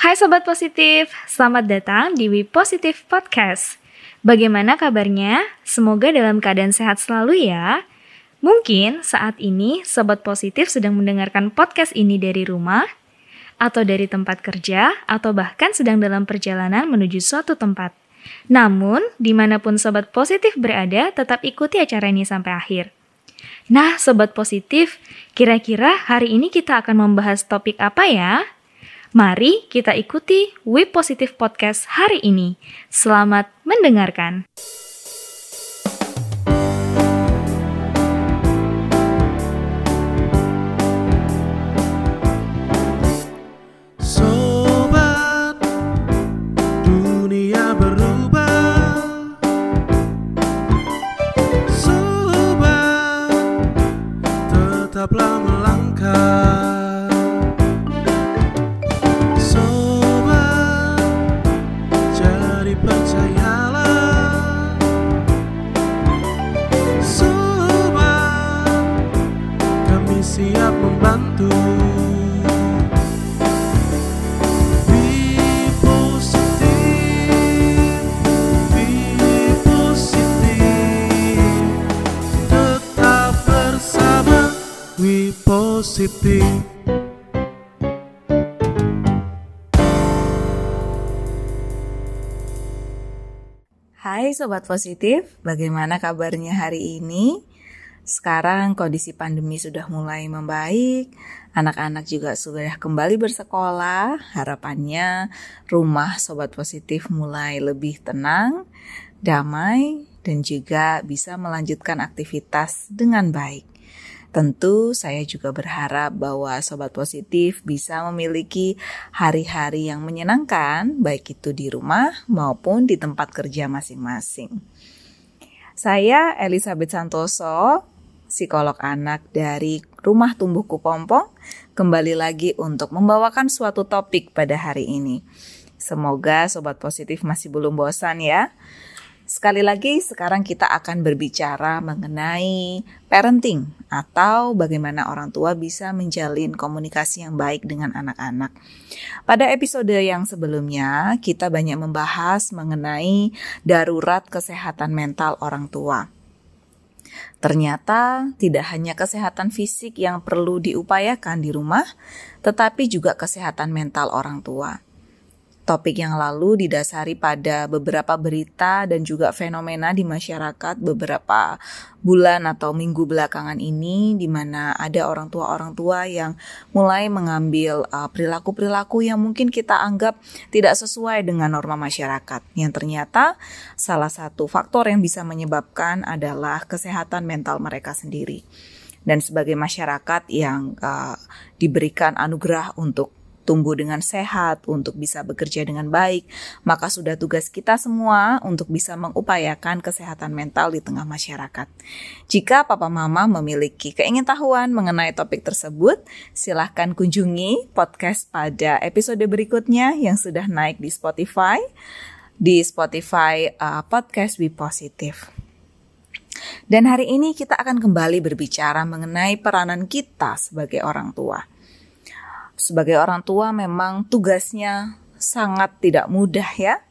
Hai Sobat Positif, selamat datang di We Positive Podcast. Bagaimana kabarnya? Semoga dalam keadaan sehat selalu ya. Mungkin saat ini Sobat Positif sedang mendengarkan podcast ini dari rumah, atau dari tempat kerja, atau bahkan sedang dalam perjalanan menuju suatu tempat. Namun, di mana pun Sobat Positif berada, tetap ikuti acara ini sampai akhir. Nah, Sobat Positif, kira-kira hari ini kita akan membahas topik apa ya? Mari kita ikuti We Positive Podcast hari ini. Selamat mendengarkan. Hai Sobat Positif, bagaimana kabarnya hari ini? Sekarang kondisi pandemi sudah mulai membaik, anak-anak juga sudah kembali bersekolah. Harapannya rumah Sobat Positif mulai lebih tenang, damai, dan juga bisa melanjutkan aktivitas dengan baik. Tentu saya juga berharap bahwa sobat positif bisa memiliki hari-hari yang menyenangkan baik itu di rumah maupun di tempat kerja masing-masing. Saya Elizabeth Santoso, psikolog anak dari Rumah Tumbuh Kupompong, kembali lagi untuk membawakan suatu topik pada hari ini. Semoga sobat positif masih belum bosan ya. Sekali lagi, sekarang kita akan berbicara mengenai parenting atau bagaimana orang tua bisa menjalin komunikasi yang baik dengan anak-anak. Pada episode yang sebelumnya, kita banyak membahas mengenai darurat kesehatan mental orang tua. Ternyata tidak hanya kesehatan fisik yang perlu diupayakan di rumah, tetapi juga kesehatan mental orang tua. Topik yang lalu didasari pada beberapa berita dan juga fenomena di masyarakat beberapa bulan atau minggu belakangan ini di mana ada orang tua-orang tua yang mulai mengambil uh, perilaku-perilaku yang mungkin kita anggap tidak sesuai dengan norma masyarakat. Yang ternyata salah satu faktor yang bisa menyebabkan adalah kesehatan mental mereka sendiri. Dan sebagai masyarakat yang uh, diberikan anugerah untuk tumbuh dengan sehat, untuk bisa bekerja dengan baik, maka sudah tugas kita semua untuk bisa mengupayakan kesehatan mental di tengah masyarakat. Jika papa mama memiliki keingintahuan mengenai topik tersebut, silahkan kunjungi podcast pada episode berikutnya yang sudah naik di Spotify, di Spotify uh, Podcast Be Positive. Dan hari ini kita akan kembali berbicara mengenai peranan kita sebagai orang tua sebagai orang tua memang tugasnya sangat tidak mudah ya.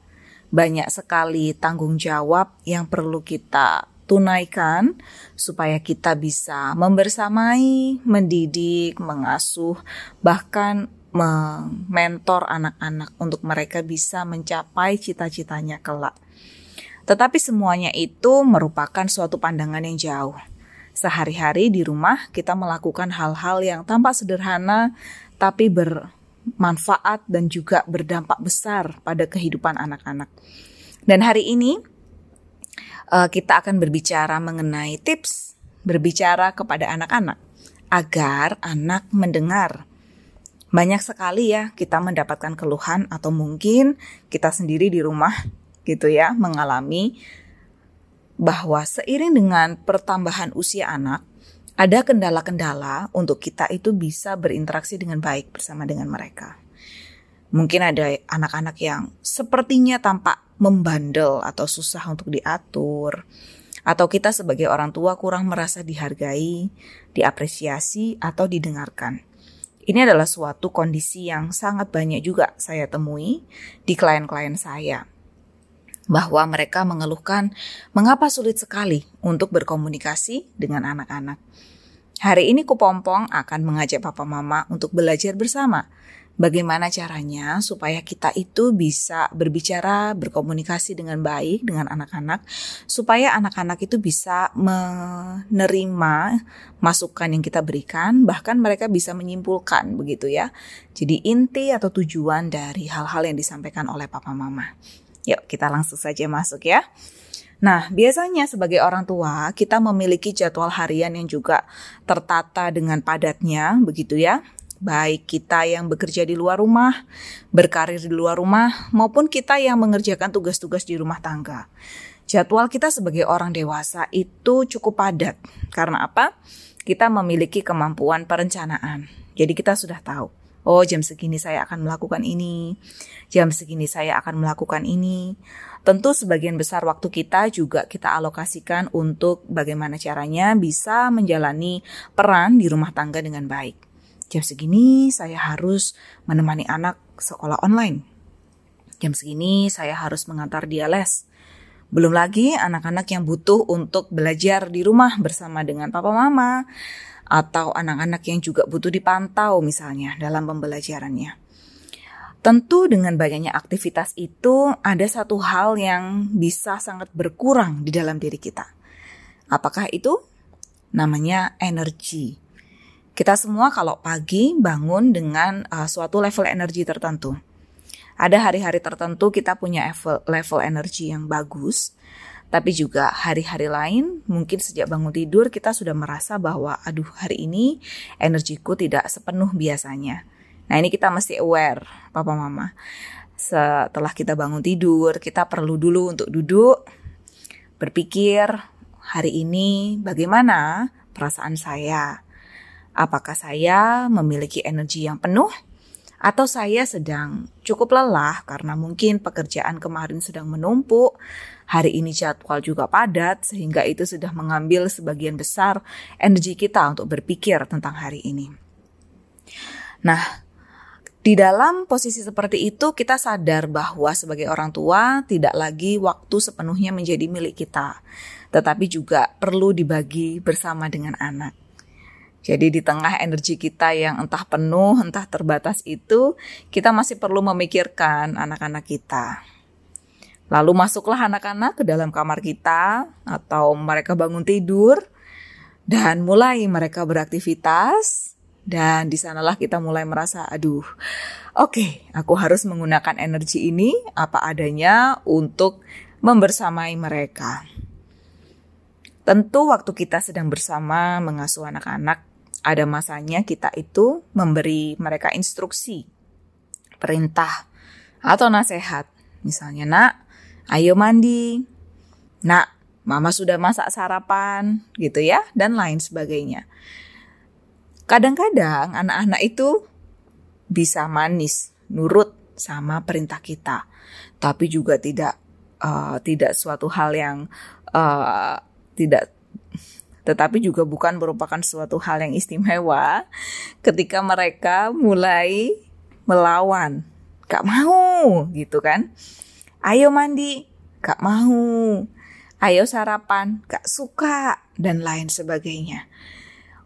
Banyak sekali tanggung jawab yang perlu kita tunaikan supaya kita bisa membersamai, mendidik, mengasuh, bahkan mentor anak-anak untuk mereka bisa mencapai cita-citanya kelak. Tetapi semuanya itu merupakan suatu pandangan yang jauh. Sehari-hari di rumah kita melakukan hal-hal yang tampak sederhana tapi bermanfaat dan juga berdampak besar pada kehidupan anak-anak. Dan hari ini uh, kita akan berbicara mengenai tips berbicara kepada anak-anak agar anak mendengar. Banyak sekali ya kita mendapatkan keluhan atau mungkin kita sendiri di rumah gitu ya mengalami bahwa seiring dengan pertambahan usia anak ada kendala-kendala untuk kita itu bisa berinteraksi dengan baik bersama dengan mereka. Mungkin ada anak-anak yang sepertinya tampak membandel atau susah untuk diatur. Atau kita sebagai orang tua kurang merasa dihargai, diapresiasi, atau didengarkan. Ini adalah suatu kondisi yang sangat banyak juga saya temui di klien-klien saya. Bahwa mereka mengeluhkan mengapa sulit sekali untuk berkomunikasi dengan anak-anak. Hari ini Kupompong akan mengajak papa mama untuk belajar bersama bagaimana caranya supaya kita itu bisa berbicara, berkomunikasi dengan baik dengan anak-anak, supaya anak-anak itu bisa menerima masukan yang kita berikan, bahkan mereka bisa menyimpulkan begitu ya. Jadi inti atau tujuan dari hal-hal yang disampaikan oleh papa mama. Yuk kita langsung saja masuk ya. Nah, biasanya sebagai orang tua, kita memiliki jadwal harian yang juga tertata dengan padatnya, begitu ya baik kita yang bekerja di luar rumah, berkarir di luar rumah, maupun kita yang mengerjakan tugas-tugas di rumah tangga. Jadwal kita sebagai orang dewasa itu cukup padat. Karena apa? Kita memiliki kemampuan perencanaan. Jadi kita sudah tahu, oh jam segini saya akan melakukan ini, jam segini saya akan melakukan ini. Tentu sebagian besar waktu kita juga kita alokasikan untuk bagaimana caranya bisa menjalani peran di rumah tangga dengan baik jam segini saya harus menemani anak sekolah online. Jam segini saya harus mengantar dia les. Belum lagi anak-anak yang butuh untuk belajar di rumah bersama dengan papa mama atau anak-anak yang juga butuh dipantau misalnya dalam pembelajarannya. Tentu dengan banyaknya aktivitas itu ada satu hal yang bisa sangat berkurang di dalam diri kita. Apakah itu? Namanya energi. Kita semua kalau pagi bangun dengan uh, suatu level energi tertentu. Ada hari-hari tertentu kita punya level, level energi yang bagus, tapi juga hari-hari lain mungkin sejak bangun tidur kita sudah merasa bahwa aduh hari ini energiku tidak sepenuh biasanya. Nah ini kita mesti aware papa mama. Setelah kita bangun tidur kita perlu dulu untuk duduk berpikir hari ini bagaimana perasaan saya Apakah saya memiliki energi yang penuh? Atau saya sedang cukup lelah karena mungkin pekerjaan kemarin sedang menumpuk, hari ini jadwal juga padat, sehingga itu sudah mengambil sebagian besar energi kita untuk berpikir tentang hari ini. Nah, di dalam posisi seperti itu, kita sadar bahwa sebagai orang tua tidak lagi waktu sepenuhnya menjadi milik kita, tetapi juga perlu dibagi bersama dengan anak. Jadi di tengah energi kita yang entah penuh, entah terbatas itu, kita masih perlu memikirkan anak-anak kita. Lalu masuklah anak-anak ke dalam kamar kita atau mereka bangun tidur dan mulai mereka beraktivitas dan di sanalah kita mulai merasa aduh oke okay, aku harus menggunakan energi ini apa adanya untuk membersamai mereka. Tentu waktu kita sedang bersama mengasuh anak-anak ada masanya kita itu memberi mereka instruksi, perintah, atau nasihat. Misalnya, nak, ayo mandi. Nak, mama sudah masak sarapan, gitu ya, dan lain sebagainya. Kadang-kadang anak-anak itu bisa manis, nurut sama perintah kita, tapi juga tidak uh, tidak suatu hal yang uh, tidak tetapi juga bukan merupakan suatu hal yang istimewa ketika mereka mulai melawan. Gak mau gitu kan. Ayo mandi, gak mau. Ayo sarapan, gak suka, dan lain sebagainya.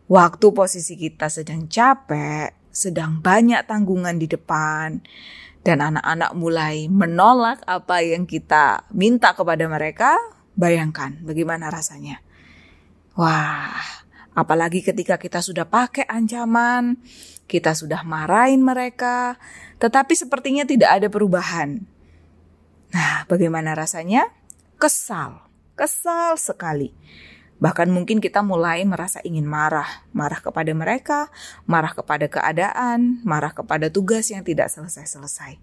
Waktu posisi kita sedang capek, sedang banyak tanggungan di depan, dan anak-anak mulai menolak apa yang kita minta kepada mereka, bayangkan bagaimana rasanya. Wah, apalagi ketika kita sudah pakai ancaman, kita sudah marahin mereka, tetapi sepertinya tidak ada perubahan. Nah, bagaimana rasanya? Kesal, kesal sekali. Bahkan mungkin kita mulai merasa ingin marah, marah kepada mereka, marah kepada keadaan, marah kepada tugas yang tidak selesai-selesai.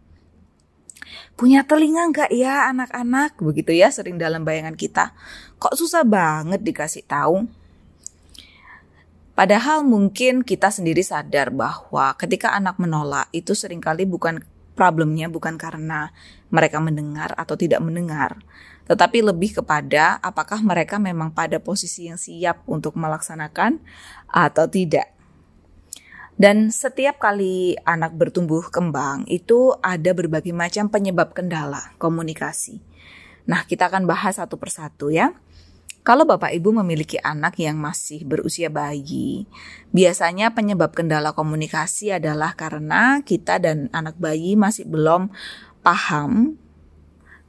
Punya telinga nggak ya anak-anak? Begitu ya sering dalam bayangan kita. Kok susah banget dikasih tahu? Padahal mungkin kita sendiri sadar bahwa ketika anak menolak itu sering kali bukan problemnya bukan karena mereka mendengar atau tidak mendengar, tetapi lebih kepada apakah mereka memang pada posisi yang siap untuk melaksanakan atau tidak. Dan setiap kali anak bertumbuh kembang itu ada berbagai macam penyebab kendala komunikasi. Nah, kita akan bahas satu persatu ya. Kalau Bapak Ibu memiliki anak yang masih berusia bayi, biasanya penyebab kendala komunikasi adalah karena kita dan anak bayi masih belum paham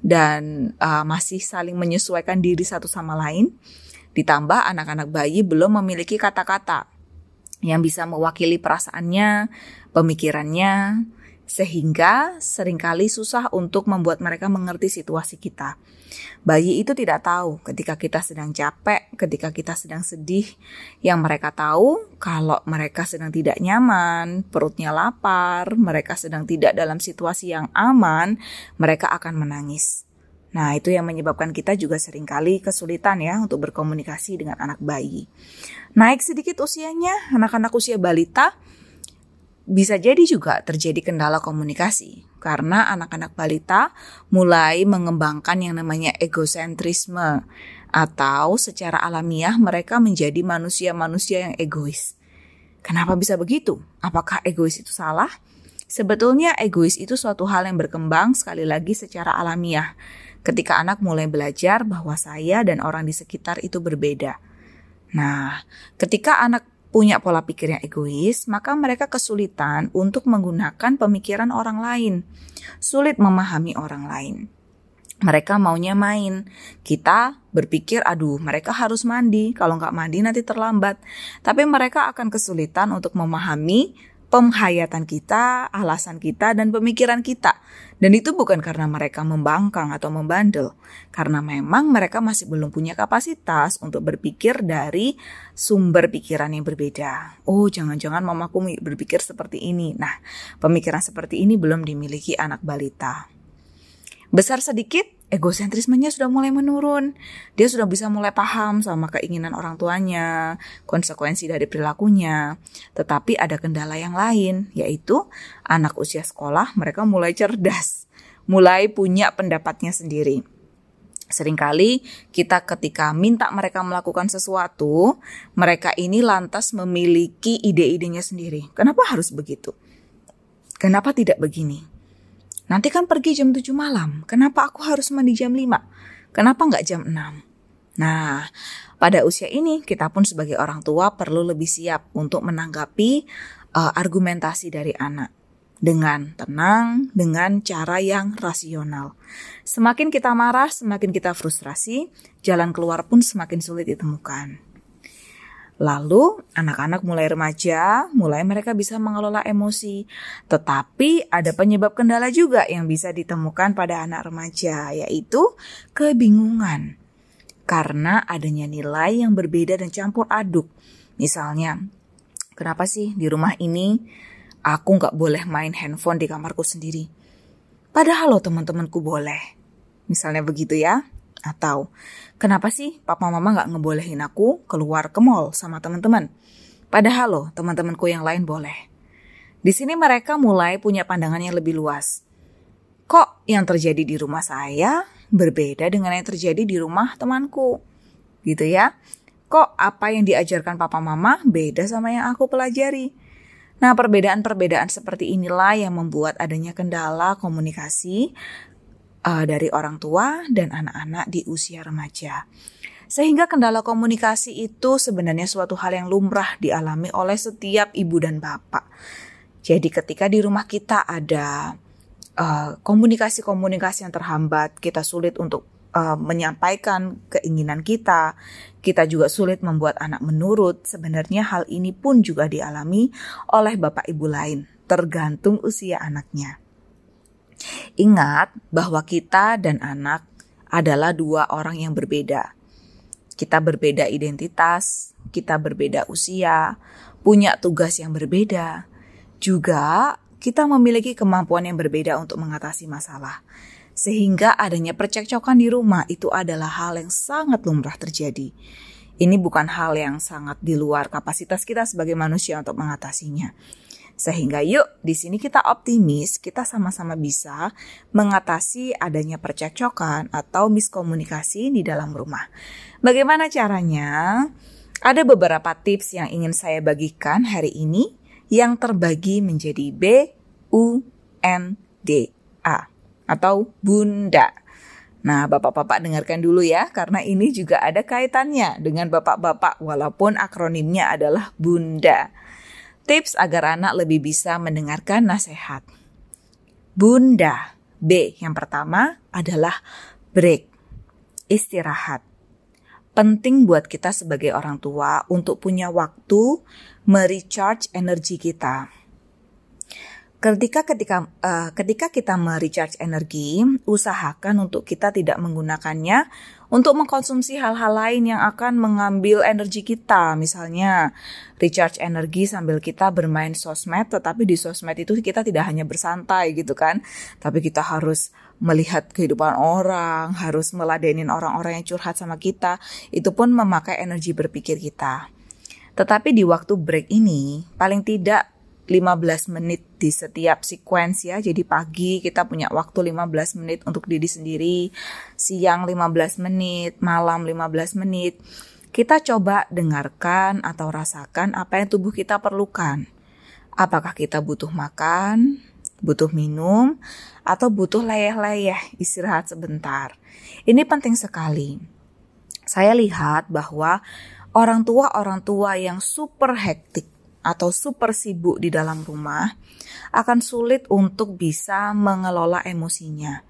dan uh, masih saling menyesuaikan diri satu sama lain. Ditambah anak-anak bayi belum memiliki kata-kata yang bisa mewakili perasaannya, pemikirannya, sehingga sering kali susah untuk membuat mereka mengerti situasi kita. Bayi itu tidak tahu ketika kita sedang capek, ketika kita sedang sedih. Yang mereka tahu kalau mereka sedang tidak nyaman, perutnya lapar, mereka sedang tidak dalam situasi yang aman, mereka akan menangis. Nah, itu yang menyebabkan kita juga sering kali kesulitan ya untuk berkomunikasi dengan anak bayi. Naik sedikit usianya, anak-anak usia balita bisa jadi juga terjadi kendala komunikasi karena anak-anak balita mulai mengembangkan yang namanya egosentrisme atau secara alamiah mereka menjadi manusia-manusia yang egois. Kenapa bisa begitu? Apakah egois itu salah? Sebetulnya egois itu suatu hal yang berkembang sekali lagi secara alamiah ketika anak mulai belajar bahwa saya dan orang di sekitar itu berbeda. Nah, ketika anak punya pola pikir yang egois, maka mereka kesulitan untuk menggunakan pemikiran orang lain. Sulit memahami orang lain. Mereka maunya main. Kita berpikir, aduh mereka harus mandi. Kalau nggak mandi nanti terlambat. Tapi mereka akan kesulitan untuk memahami penghayatan kita, alasan kita, dan pemikiran kita. Dan itu bukan karena mereka membangkang atau membandel, karena memang mereka masih belum punya kapasitas untuk berpikir dari sumber pikiran yang berbeda. Oh, jangan-jangan mamaku berpikir seperti ini. Nah, pemikiran seperti ini belum dimiliki anak balita. Besar sedikit, egosentrismenya sudah mulai menurun. Dia sudah bisa mulai paham sama keinginan orang tuanya, konsekuensi dari perilakunya. Tetapi ada kendala yang lain, yaitu anak usia sekolah mereka mulai cerdas, mulai punya pendapatnya sendiri. Seringkali kita ketika minta mereka melakukan sesuatu, mereka ini lantas memiliki ide-idenya sendiri. Kenapa harus begitu? Kenapa tidak begini? Nanti kan pergi jam 7 malam. Kenapa aku harus mandi jam 5? Kenapa nggak jam 6? Nah, pada usia ini kita pun sebagai orang tua perlu lebih siap untuk menanggapi uh, argumentasi dari anak dengan tenang, dengan cara yang rasional. Semakin kita marah, semakin kita frustrasi, jalan keluar pun semakin sulit ditemukan. Lalu anak-anak mulai remaja, mulai mereka bisa mengelola emosi. Tetapi ada penyebab kendala juga yang bisa ditemukan pada anak remaja, yaitu kebingungan. Karena adanya nilai yang berbeda dan campur aduk. Misalnya, kenapa sih di rumah ini aku nggak boleh main handphone di kamarku sendiri? Padahal lo teman-temanku boleh. Misalnya begitu ya. Atau kenapa sih papa mama gak ngebolehin aku keluar ke mall sama teman-teman? Padahal loh teman-temanku yang lain boleh. Di sini mereka mulai punya pandangan yang lebih luas. Kok yang terjadi di rumah saya berbeda dengan yang terjadi di rumah temanku? Gitu ya. Kok apa yang diajarkan papa mama beda sama yang aku pelajari? Nah, perbedaan-perbedaan seperti inilah yang membuat adanya kendala komunikasi uh, dari orang tua dan anak-anak di usia remaja. Sehingga kendala komunikasi itu sebenarnya suatu hal yang lumrah dialami oleh setiap ibu dan bapak. Jadi ketika di rumah kita ada uh, komunikasi-komunikasi yang terhambat, kita sulit untuk uh, menyampaikan keinginan kita, kita juga sulit membuat anak menurut. Sebenarnya hal ini pun juga dialami oleh bapak ibu lain, tergantung usia anaknya. Ingat bahwa kita dan anak adalah dua orang yang berbeda. Kita berbeda identitas, kita berbeda usia, punya tugas yang berbeda. Juga kita memiliki kemampuan yang berbeda untuk mengatasi masalah. Sehingga adanya percekcokan di rumah itu adalah hal yang sangat lumrah terjadi. Ini bukan hal yang sangat di luar kapasitas kita sebagai manusia untuk mengatasinya. Sehingga yuk di sini kita optimis kita sama-sama bisa mengatasi adanya percekcokan atau miskomunikasi di dalam rumah. Bagaimana caranya? Ada beberapa tips yang ingin saya bagikan hari ini. yang terbagi menjadi B, U, N, D, A atau bunda. Nah, bapak-bapak dengarkan dulu ya, karena ini juga ada kaitannya dengan bapak-bapak, walaupun akronimnya adalah bunda. Tips agar anak lebih bisa mendengarkan nasihat. Bunda, B yang pertama adalah break, istirahat. Penting buat kita sebagai orang tua untuk punya waktu merecharge energi kita Ketika ketika uh, ketika kita merecharge energi, usahakan untuk kita tidak menggunakannya untuk mengkonsumsi hal-hal lain yang akan mengambil energi kita. Misalnya, recharge energi sambil kita bermain sosmed, tetapi di sosmed itu kita tidak hanya bersantai gitu kan, tapi kita harus melihat kehidupan orang, harus meladenin orang-orang yang curhat sama kita. Itu pun memakai energi berpikir kita. Tetapi di waktu break ini, paling tidak 15 menit di setiap sequence ya. Jadi pagi kita punya waktu 15 menit untuk diri sendiri, siang 15 menit, malam 15 menit. Kita coba dengarkan atau rasakan apa yang tubuh kita perlukan. Apakah kita butuh makan, butuh minum, atau butuh leyeh-leyeh istirahat sebentar. Ini penting sekali. Saya lihat bahwa orang tua-orang tua yang super hektik atau super sibuk di dalam rumah akan sulit untuk bisa mengelola emosinya.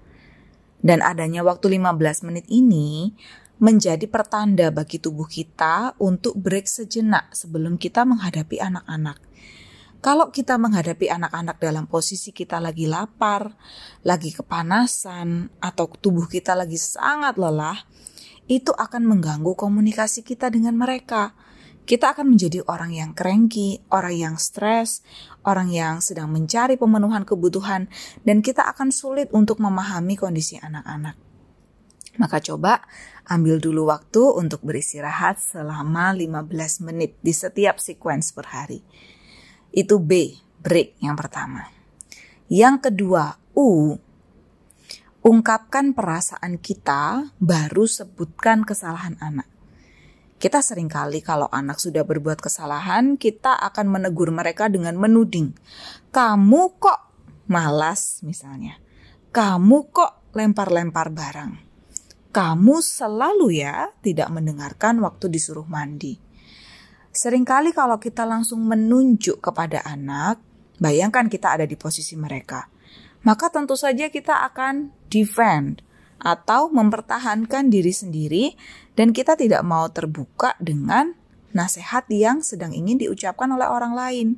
Dan adanya waktu 15 menit ini menjadi pertanda bagi tubuh kita untuk break sejenak sebelum kita menghadapi anak-anak. Kalau kita menghadapi anak-anak dalam posisi kita lagi lapar, lagi kepanasan, atau tubuh kita lagi sangat lelah, itu akan mengganggu komunikasi kita dengan mereka kita akan menjadi orang yang cranky, orang yang stres, orang yang sedang mencari pemenuhan kebutuhan, dan kita akan sulit untuk memahami kondisi anak-anak. Maka coba ambil dulu waktu untuk beristirahat selama 15 menit di setiap sequence per hari. Itu B, break yang pertama. Yang kedua, U, ungkapkan perasaan kita baru sebutkan kesalahan anak. Kita sering kali kalau anak sudah berbuat kesalahan, kita akan menegur mereka dengan menuding. Kamu kok malas misalnya. Kamu kok lempar-lempar barang. Kamu selalu ya tidak mendengarkan waktu disuruh mandi. Seringkali kalau kita langsung menunjuk kepada anak, bayangkan kita ada di posisi mereka. Maka tentu saja kita akan defend atau mempertahankan diri sendiri dan kita tidak mau terbuka dengan nasihat yang sedang ingin diucapkan oleh orang lain.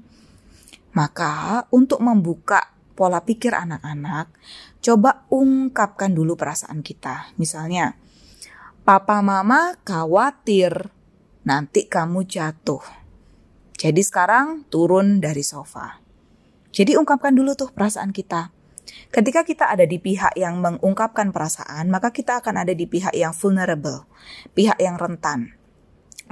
Maka untuk membuka pola pikir anak-anak, coba ungkapkan dulu perasaan kita. Misalnya, papa mama khawatir nanti kamu jatuh. Jadi sekarang turun dari sofa. Jadi ungkapkan dulu tuh perasaan kita. Ketika kita ada di pihak yang mengungkapkan perasaan, maka kita akan ada di pihak yang vulnerable, pihak yang rentan.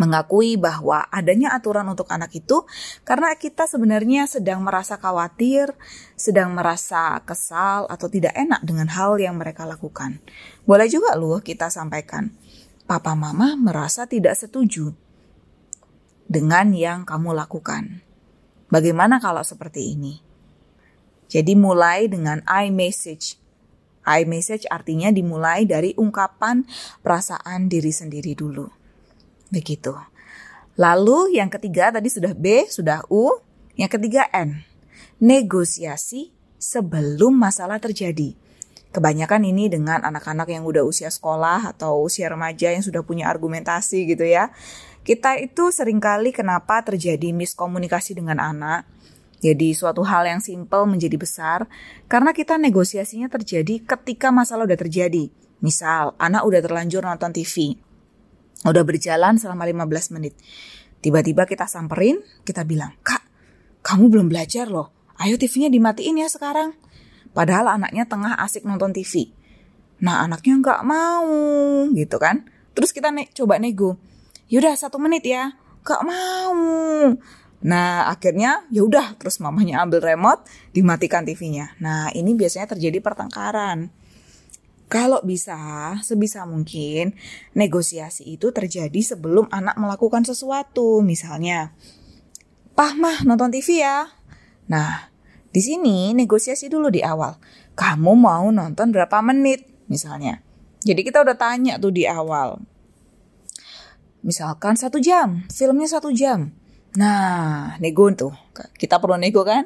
Mengakui bahwa adanya aturan untuk anak itu karena kita sebenarnya sedang merasa khawatir, sedang merasa kesal atau tidak enak dengan hal yang mereka lakukan. Boleh juga loh kita sampaikan, papa mama merasa tidak setuju dengan yang kamu lakukan. Bagaimana kalau seperti ini? Jadi mulai dengan I message. I message artinya dimulai dari ungkapan perasaan diri sendiri dulu. Begitu. Lalu yang ketiga tadi sudah B, sudah U, yang ketiga N. Negosiasi sebelum masalah terjadi. Kebanyakan ini dengan anak-anak yang udah usia sekolah atau usia remaja yang sudah punya argumentasi gitu ya. Kita itu sering kali kenapa terjadi miskomunikasi dengan anak jadi suatu hal yang simpel menjadi besar karena kita negosiasinya terjadi ketika masalah udah terjadi. Misal, anak udah terlanjur nonton TV. Udah berjalan selama 15 menit. Tiba-tiba kita samperin, kita bilang, Kak, kamu belum belajar loh. Ayo TV-nya dimatiin ya sekarang. Padahal anaknya tengah asik nonton TV. Nah anaknya nggak mau gitu kan. Terus kita ne coba nego. Yaudah satu menit ya. Gak mau. Nah, akhirnya ya udah terus mamanya ambil remote, dimatikan TV-nya. Nah, ini biasanya terjadi pertengkaran. Kalau bisa, sebisa mungkin negosiasi itu terjadi sebelum anak melakukan sesuatu. Misalnya, Pah mah nonton TV ya. Nah, di sini negosiasi dulu di awal. Kamu mau nonton berapa menit misalnya. Jadi kita udah tanya tuh di awal. Misalkan satu jam, filmnya satu jam. Nah, nego tuh. Kita perlu nego kan?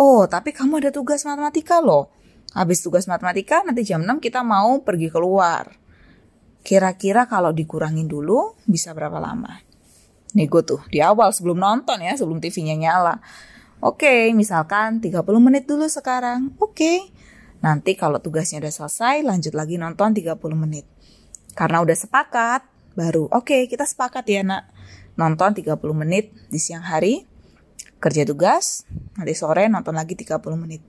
Oh, tapi kamu ada tugas matematika loh. Habis tugas matematika, nanti jam 6 kita mau pergi keluar. Kira-kira kalau dikurangin dulu, bisa berapa lama? Nego tuh, di awal sebelum nonton ya, sebelum TV-nya nyala. Oke, misalkan 30 menit dulu sekarang. Oke. Nanti kalau tugasnya udah selesai, lanjut lagi nonton 30 menit. Karena udah sepakat, baru oke kita sepakat ya nak nonton 30 menit di siang hari, kerja tugas, nanti sore nonton lagi 30 menit.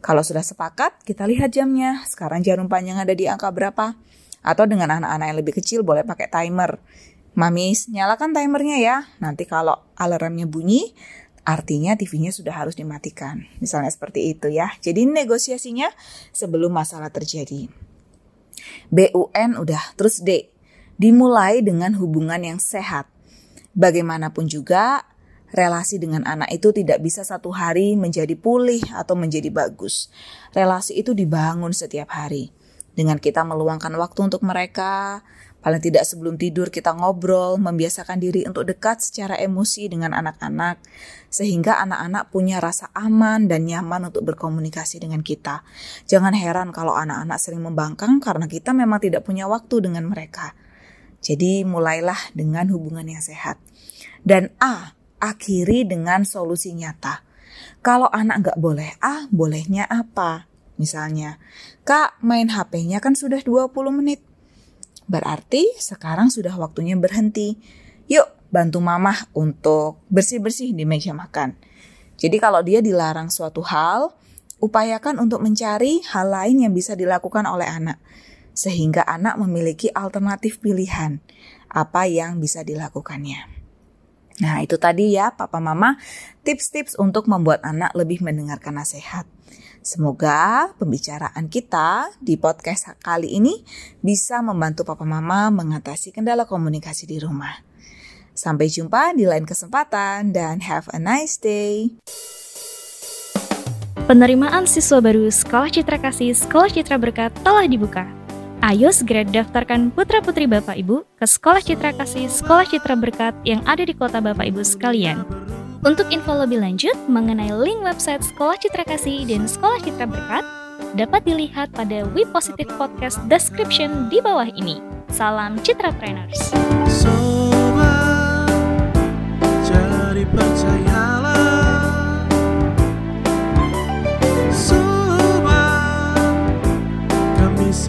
Kalau sudah sepakat, kita lihat jamnya. Sekarang jarum panjang ada di angka berapa? Atau dengan anak-anak yang lebih kecil boleh pakai timer. Mami, nyalakan timernya ya. Nanti kalau alarmnya bunyi, artinya TV-nya sudah harus dimatikan. Misalnya seperti itu ya. Jadi negosiasinya sebelum masalah terjadi. BUN udah, terus D. Dimulai dengan hubungan yang sehat Bagaimanapun juga, relasi dengan anak itu tidak bisa satu hari menjadi pulih atau menjadi bagus. Relasi itu dibangun setiap hari. Dengan kita meluangkan waktu untuk mereka, paling tidak sebelum tidur kita ngobrol, membiasakan diri untuk dekat secara emosi dengan anak-anak, sehingga anak-anak punya rasa aman dan nyaman untuk berkomunikasi dengan kita. Jangan heran kalau anak-anak sering membangkang karena kita memang tidak punya waktu dengan mereka. Jadi mulailah dengan hubungan yang sehat. Dan A, akhiri dengan solusi nyata. Kalau anak nggak boleh A, bolehnya apa? Misalnya, Kak main HP-nya kan sudah 20 menit. Berarti sekarang sudah waktunya berhenti. Yuk bantu mamah untuk bersih-bersih di meja makan. Jadi kalau dia dilarang suatu hal, upayakan untuk mencari hal lain yang bisa dilakukan oleh anak sehingga anak memiliki alternatif pilihan apa yang bisa dilakukannya. Nah, itu tadi ya, Papa Mama, tips-tips untuk membuat anak lebih mendengarkan nasihat. Semoga pembicaraan kita di podcast kali ini bisa membantu Papa Mama mengatasi kendala komunikasi di rumah. Sampai jumpa di lain kesempatan dan have a nice day. Penerimaan siswa baru Sekolah Citra Kasih Sekolah Citra Berkat telah dibuka. Ayo segera daftarkan putra-putri Bapak Ibu ke Sekolah Citra Kasih Sekolah Citra Berkat yang ada di kota Bapak Ibu sekalian. Untuk info lebih lanjut mengenai link website Sekolah Citra Kasih dan Sekolah Citra Berkat, dapat dilihat pada We Positive Podcast description di bawah ini. Salam Citra Trainers. Sobat, jadi percayalah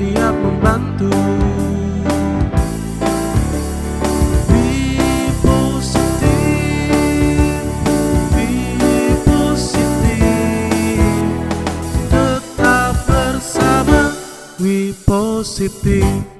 siap membantu. We Positif